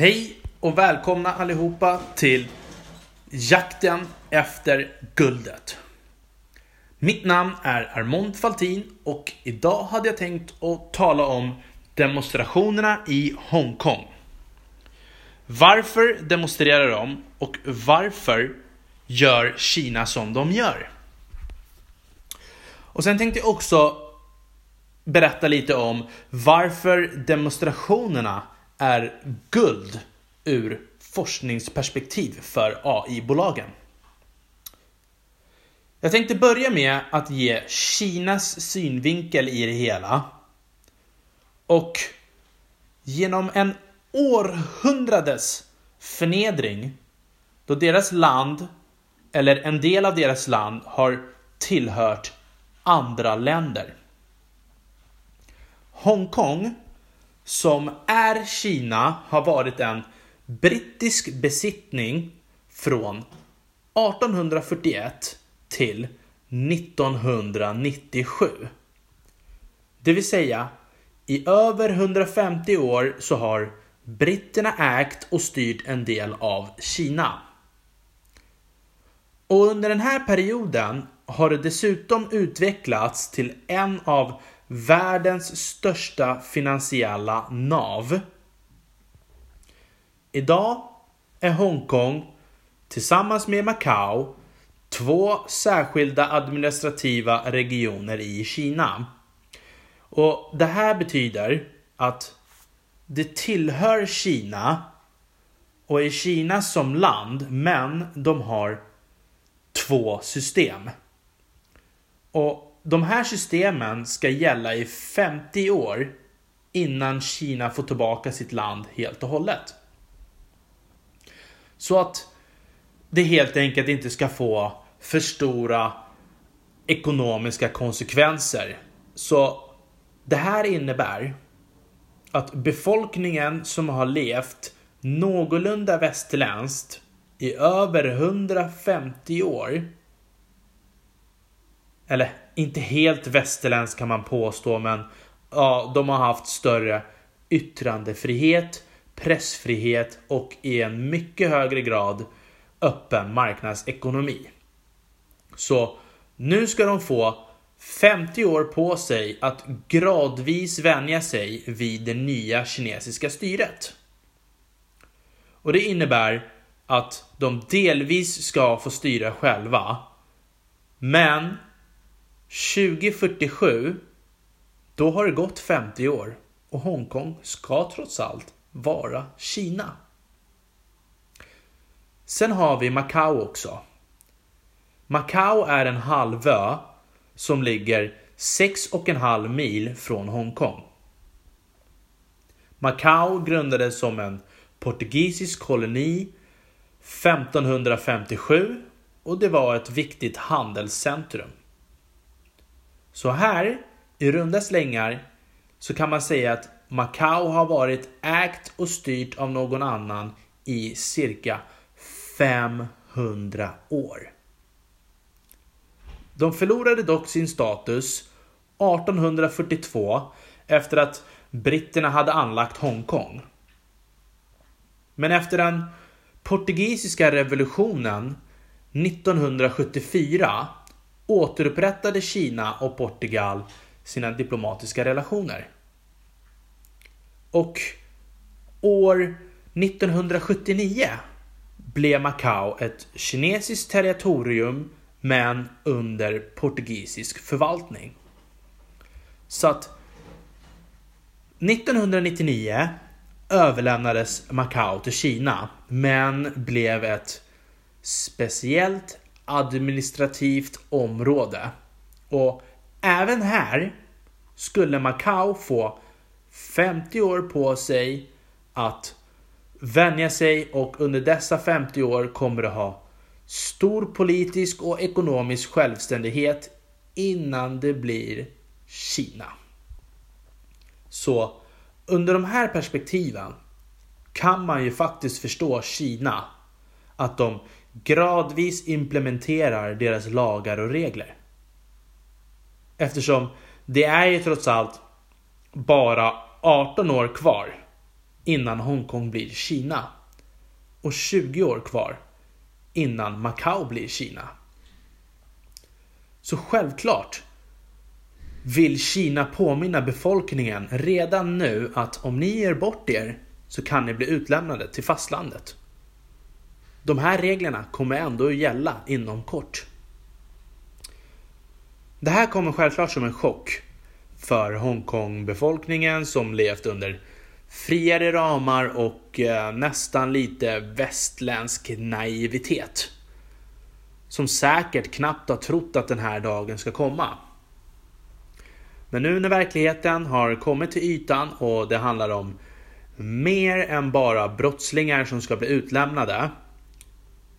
Hej och välkomna allihopa till jakten efter guldet. Mitt namn är Armond Faltin och idag hade jag tänkt att tala om demonstrationerna i Hongkong. Varför demonstrerar de och varför gör Kina som de gör? Och sen tänkte jag också berätta lite om varför demonstrationerna är guld ur forskningsperspektiv för AI-bolagen. Jag tänkte börja med att ge Kinas synvinkel i det hela. Och genom en århundrades förnedring då deras land, eller en del av deras land, har tillhört andra länder. Hongkong, som är Kina, har varit en brittisk besittning från 1841 till 1997. Det vill säga, i över 150 år så har britterna ägt och styrt en del av Kina. Och under den här perioden har det dessutom utvecklats till en av världens största finansiella nav. Idag är Hongkong tillsammans med Macao två särskilda administrativa regioner i Kina. Och Det här betyder att det tillhör Kina och är Kina som land, men de har två system. Och de här systemen ska gälla i 50 år innan Kina får tillbaka sitt land helt och hållet. Så att det helt enkelt inte ska få för stora ekonomiska konsekvenser. Så det här innebär att befolkningen som har levt någorlunda västerländskt i över 150 år eller inte helt västerländsk kan man påstå, men ja, de har haft större yttrandefrihet, pressfrihet och i en mycket högre grad öppen marknadsekonomi. Så nu ska de få 50 år på sig att gradvis vänja sig vid det nya kinesiska styret. Och det innebär att de delvis ska få styra själva. Men 2047, då har det gått 50 år och Hongkong ska trots allt vara Kina. Sen har vi Macao också. Macao är en halvö som ligger 6,5 mil från Hongkong. Macao grundades som en portugisisk koloni 1557 och det var ett viktigt handelscentrum. Så här, i runda slängar, så kan man säga att Macao har varit ägt och styrt av någon annan i cirka 500 år. De förlorade dock sin status 1842 efter att britterna hade anlagt Hongkong. Men efter den portugisiska revolutionen 1974 återupprättade Kina och Portugal sina diplomatiska relationer. Och år 1979 blev Macao ett kinesiskt territorium men under portugisisk förvaltning. Så att 1999 överlämnades Macao till Kina men blev ett speciellt administrativt område. Och även här skulle Macao få 50 år på sig att vänja sig och under dessa 50 år kommer det ha stor politisk och ekonomisk självständighet innan det blir Kina. Så under de här perspektiven kan man ju faktiskt förstå Kina. Att de gradvis implementerar deras lagar och regler. Eftersom det är ju trots allt bara 18 år kvar innan Hongkong blir Kina. Och 20 år kvar innan Macao blir Kina. Så självklart vill Kina påminna befolkningen redan nu att om ni ger bort er så kan ni bli utlämnade till fastlandet. De här reglerna kommer ändå att gälla inom kort. Det här kommer självklart som en chock för Hongkong-befolkningen som levt under friare ramar och eh, nästan lite västländsk naivitet. Som säkert knappt har trott att den här dagen ska komma. Men nu när verkligheten har kommit till ytan och det handlar om mer än bara brottslingar som ska bli utlämnade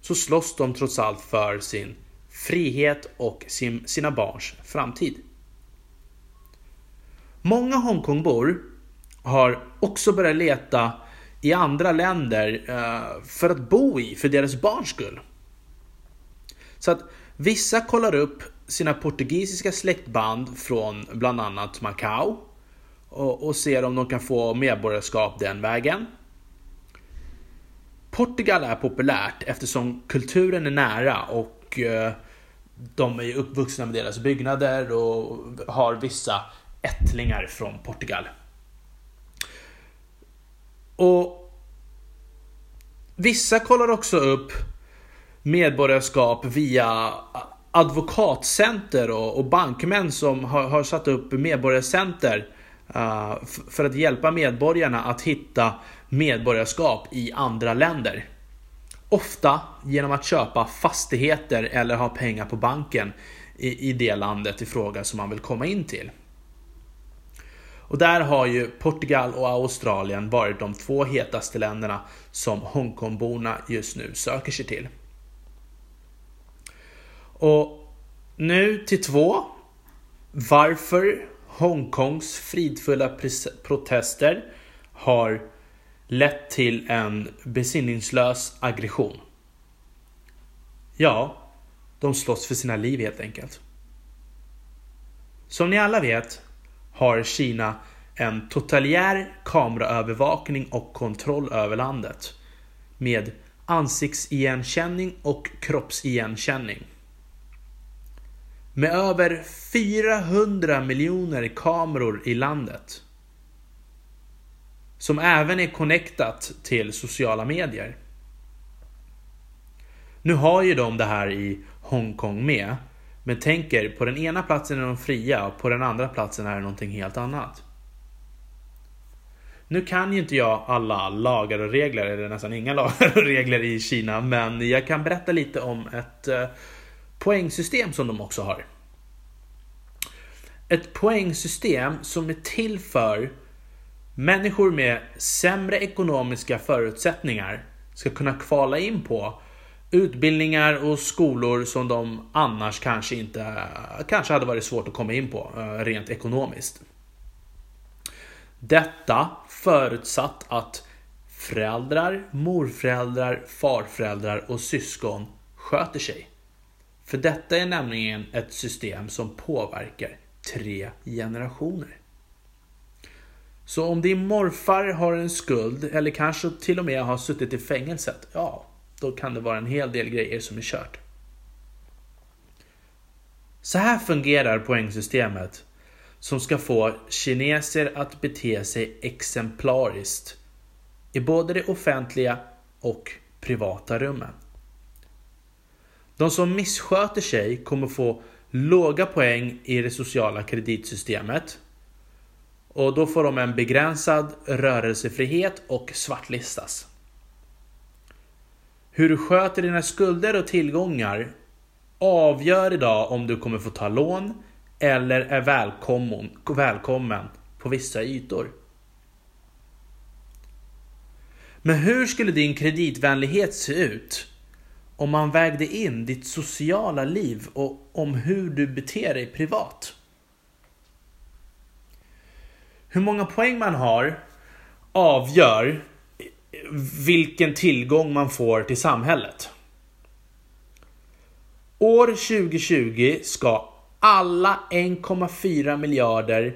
så slåss de trots allt för sin frihet och sin, sina barns framtid. Många Hongkongbor har också börjat leta i andra länder eh, för att bo i, för deras barns skull. Så att vissa kollar upp sina portugisiska släktband från bland annat Macao och, och ser om de kan få medborgarskap den vägen. Portugal är populärt eftersom kulturen är nära och eh, de är uppvuxna med deras byggnader och har vissa ättlingar från Portugal. Och Vissa kollar också upp medborgarskap via advokatcenter och, och bankmän som har, har, satt upp medborgarcenter uh, för att hjälpa medborgarna att hitta medborgarskap i andra länder. Ofta genom att köpa fastigheter eller ha pengar på banken i, i det landet i fråga som man vill komma in till. Och där har ju Portugal och Australien varit de två hetaste länderna som Hongkongborna just nu söker sig till. Och nu till två. Varför Hongkongs fridfulla protester har lett till en besinningslös aggression. Ja, de slåss för sina liv helt enkelt. Som ni alla vet har Kina en totaljär kameraövervakning och kontroll över landet med ansiktsigenkänning och kroppsigenkänning. Med över 400 miljoner kameror i landet som även är connectat till sociala medier. Nu har ju de det här i Hongkong med, men tänker på den ena platsen är de fria och på den andra platsen är det någonting helt annat. Nu kan ju inte jag alla lagar och regler, eller nästan inga lagar och regler i Kina, men jag kan berätta lite om ett eh, poängsystem som de också har. Ett poängsystem som är till för människor med sämre ekonomiska förutsättningar ska kunna kvala in på utbildningar och skolor som de annars kanske inte kanske hade varit svårt att komma in på eh, rent ekonomiskt. Detta förutsatt att föräldrar, morföräldrar, farföräldrar och syskon sköter sig. För detta är nämligen ett system som påverkar tre generationer. Så om din morfar har en skuld eller kanske till och med har suttit i fängelset, ja, då kan det vara en hel del grejer som är kört. Så här fungerar poängsystemet som ska få kineser att bete sig exemplariskt i både det offentliga och privata rummen. De som missköter sig kommer få låga poäng i det sociala kreditsystemet och då får de en begränsad rörelsefrihet och svartlistas. Hur du sköter dina skulder och tillgångar avgör idag om du kommer få ta lån eller är välkommen, välkommen på vissa ytor. Men hur skulle din kreditvänlighet se ut om man vägde in ditt sociala liv och om hur du beter dig privat? Hur många poäng man har avgör vilken tillgång man får till samhället. År 2020 ska alla 1,4 miljarder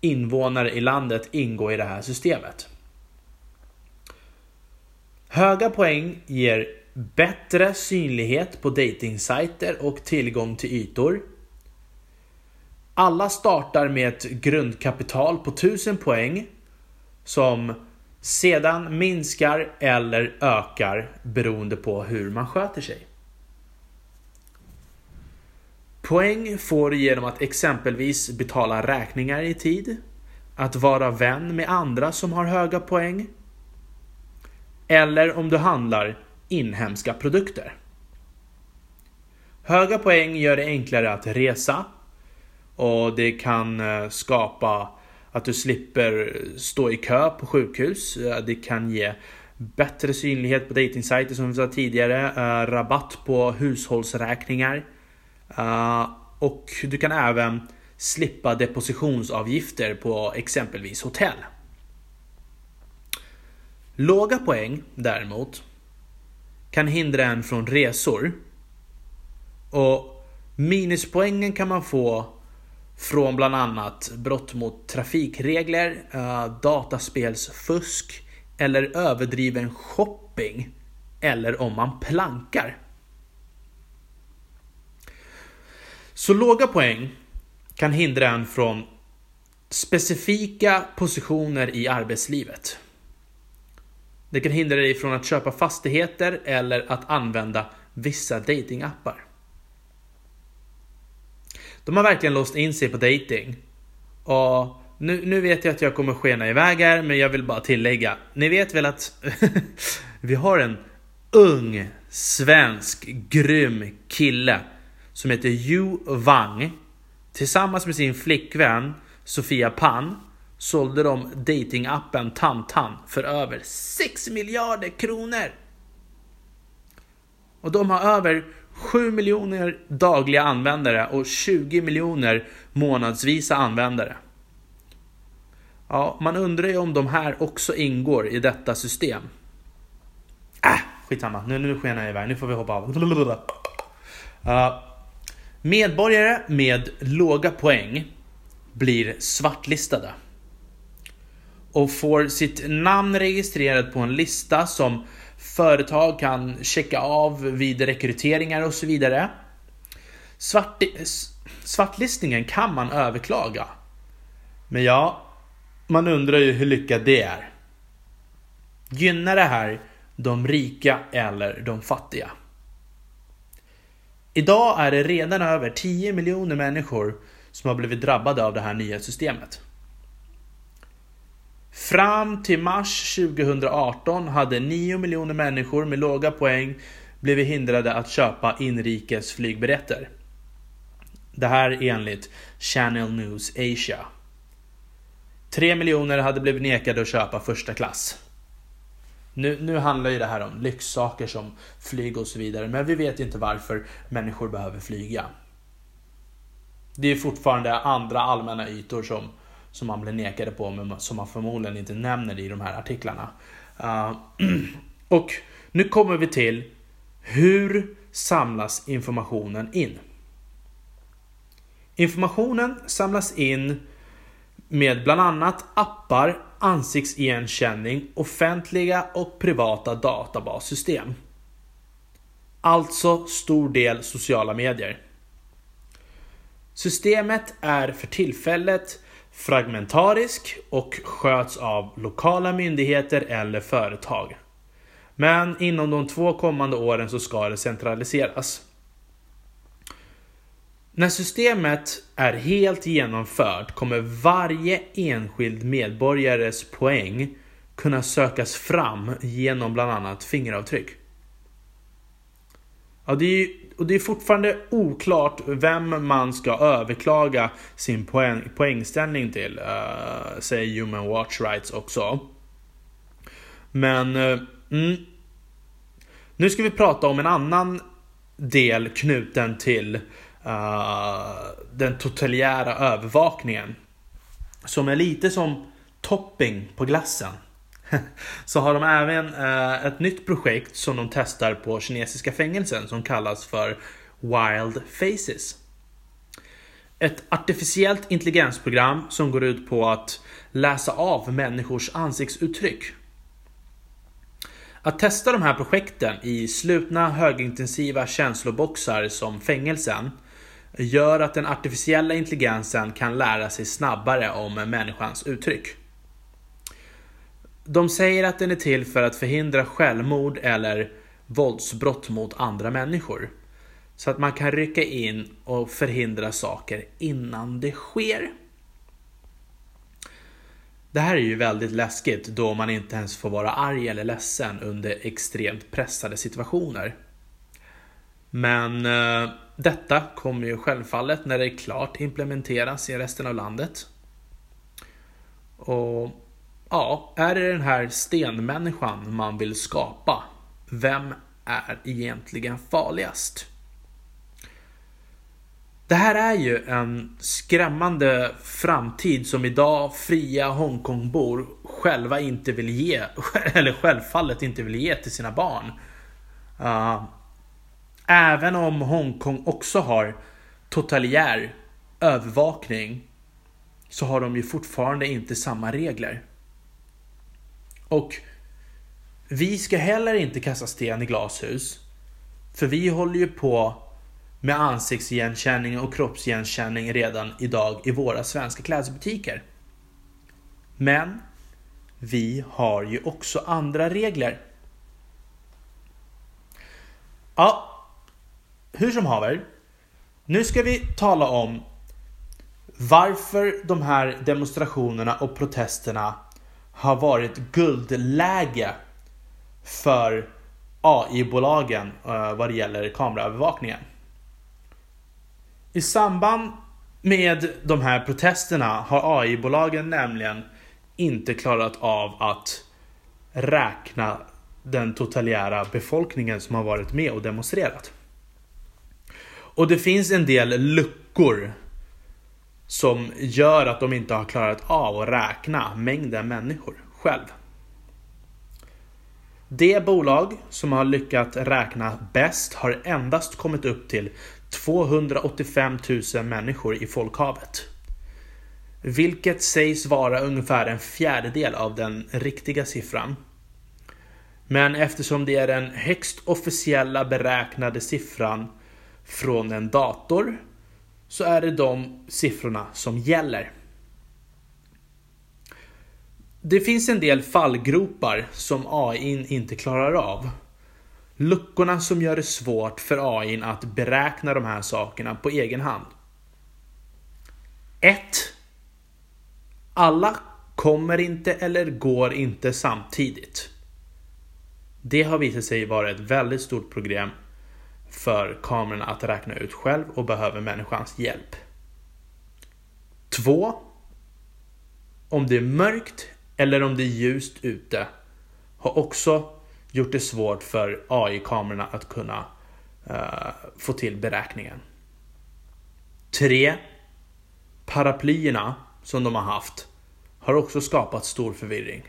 invånare i landet ingå i det här systemet. Höga poäng ger bättre synlighet på datingsajter och tillgång till ytor. Alla startar med ett grundkapital på 1000 poäng som sedan minskar eller ökar beroende på hur man sköter sig. Poäng får du genom att exempelvis betala räkningar i tid, att vara vän med andra som har höga poäng, eller om du handlar inhemska produkter. Höga poäng gör det enklare att resa och det kan eh, skapa att du slipper stå i kö på sjukhus. Eh, det kan ge bättre synlighet på datingsajter som vi sa tidigare, eh, rabatt på hushållsräkningar och du kan även slippa depositionsavgifter på exempelvis hotell. Låga poäng däremot kan hindra en från resor. Och minuspoängen kan man få från bland annat brott mot trafikregler, eh, dataspelsfusk eller överdriven shopping. Eller om man plankar. Så låga poäng kan hindra en från specifika positioner i arbetslivet. Det kan hindra dig från att köpa fastigheter eller att använda vissa datingappar. De har verkligen låst in sig på dating. Och nu, nu vet jag att jag kommer skena iväg här, men jag vill bara tillägga. Ni vet väl att vi har en ung, svensk, grym kille som heter Yu Wang. Tillsammans med sin flickvän Sofia Pan sålde de datingappen Tantan för över 6 miljarder kronor. Och de har över 7 miljoner dagliga användare och 20 miljoner månadsvisa användare. Ja, man undrar ju om de här också ingår i detta system. Äh, skitsamma. Nu, nu skenar jag iväg. Nu får vi hoppa av. Uh, medborgare med låga poäng blir svartlistade och får sitt namn registrerat på en lista som företag kan checka av vid rekryteringar och så vidare. Svart, svartlistningen kan man överklaga. Men ja, man undrar ju hur lyckat det är. Gynnar det här de rika eller de fattiga? Idag är det redan över 10 miljoner människor som har blivit drabbade av det här nya systemet. Fram till mars 2018 hade 9 miljoner människor med låga poäng blivit hindrade att köpa inrikes flygbiljetter. Det här enligt Channel News Asia. 3 miljoner hade blivit nekade att köpa första klass. Nu, nu handlar ju det här om lyxsaker som flyg och så vidare, men vi vet inte varför människor behöver flyga. Det är fortfarande andra allmänna ytor som som man blir nekade på, men som man förmodligen inte nämner i de här artiklarna. Uh, och nu kommer vi till hur samlas informationen in? Informationen samlas in med bland annat appar, ansiktsigenkänning, offentliga och privata databassystem. Alltså stor del sociala medier. Systemet är för tillfället fragmentarisk och sköts av lokala myndigheter eller företag. Men inom de två kommande åren så ska det centraliseras. När systemet är helt genomfört kommer varje enskild medborgares poäng kunna sökas fram genom bland annat fingeravtryck. Ja, det är och det är fortfarande oklart vem man ska överklaga sin poäng, poängställning till, uh, säger Human Watch Rights också. Men uh, mm, nu ska vi prata om en annan del knuten till uh, den totaliära övervakningen. Som är lite som topping på glassen så har de även eh, ett nytt projekt som de testar på kinesiska fängelsen som kallas för Wild Faces. Ett artificiellt intelligensprogram som går ut på att läsa av människors ansiktsuttryck. Att testa de här projekten i slutna högintensiva känsloboxar som fängelsen gör att den artificiella intelligensen kan lära sig snabbare om människans uttryck. De säger att den är till för att förhindra självmord eller våldsbrott mot andra människor. Så att man kan rycka in och förhindra saker innan det sker. Det här är ju väldigt läskigt då man inte ens får vara arg eller ledsen under extremt pressade situationer. Men eh, detta kommer ju självfallet när det är klart implementeras i resten av landet. Och ja, är det den här stenmänniskan man vill skapa? Vem är egentligen farligast? Det här är ju en skrämmande framtid som idag fria Hongkongbor själva inte vill ge, eller självfallet inte vill ge till sina barn. Uh, även om Hongkong också har totalitär övervakning så har de ju fortfarande inte samma regler. Och vi ska heller inte kasta sten i glashus. För vi håller ju på med ansiktsigenkänning och kroppsigenkänning redan idag i våra svenska klädbutiker. Men vi har ju också andra regler. Ja, hur som haver. Nu ska vi tala om varför de här demonstrationerna och protesterna har varit guldläge för AI-bolagen eh, vad det gäller kameraövervakningen. I samband med de här protesterna har AI-bolagen nämligen inte klarat av att räkna den totalitära befolkningen som har varit med och demonstrerat. Och det finns en del luckor som gör att de inte har klarat av att räkna mängden människor själv. Det bolag som har lyckats räkna bäst har endast kommit upp till 285 000 människor i folkhavet. Vilket sägs vara ungefär en fjärdedel av den riktiga siffran. Men eftersom det är den högst officiella beräknade siffran från en dator så är det de siffrorna som gäller. Det finns en del fallgropar som AI inte klarar av. Luckorna som gör det svårt för AI att beräkna de här sakerna på egen hand. 1. Alla kommer inte eller går inte samtidigt. Det har visat sig vara ett väldigt stort problem för kameran att räkna ut själv och behöver människans hjälp. 2. Om det är mörkt eller om det är ljust ute har också gjort det svårt för AI-kamerorna att kunna uh, få till beräkningen. 3. Paraplyerna som de har haft har också skapat stor förvirring.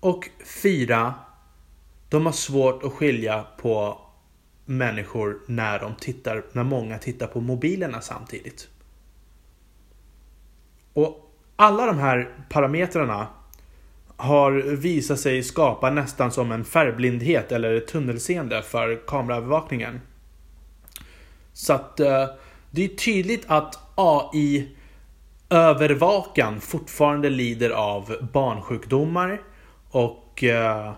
Och 4. De har svårt att skilja på människor när, de tittar, när många tittar på mobilerna samtidigt. Och alla de här parametrarna har visat sig skapa nästan som en färgblindhet eller tunnelseende för kameraövervakningen. Så att eh, det är tydligt att AI övervakan fortfarande lider av barnsjukdomar och eh,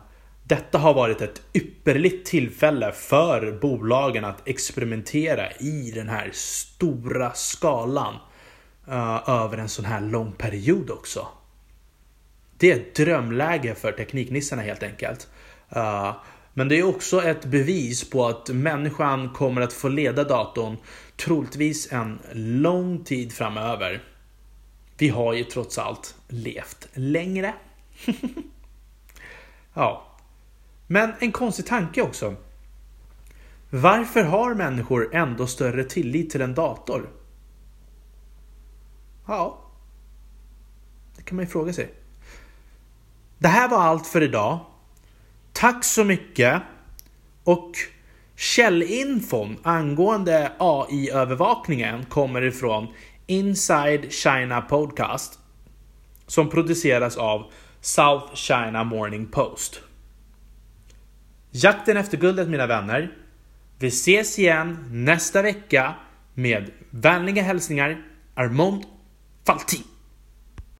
detta har varit ett ypperligt tillfälle för bolagen att experimentera i den här stora skalan uh, över en sån här lång period också. Det är ett drömläge för tekniknissarna helt enkelt. Uh, men det är också ett bevis på att människan kommer att få leda datorn troligtvis en lång tid framöver. Vi har ju trots allt levt längre. ja. Men en konstig tanke också. Varför har människor ändå större tillit till en dator? Ja, det kan man ju fråga sig. Det här var allt för idag. Tack så mycket. Och källinfon angående AI-övervakningen kommer ifrån Inside China Podcast som produceras av South China Morning Post. Jakten efter guldet mina vänner. Vi ses igen nästa vecka med vänliga hälsningar Armand Faltin.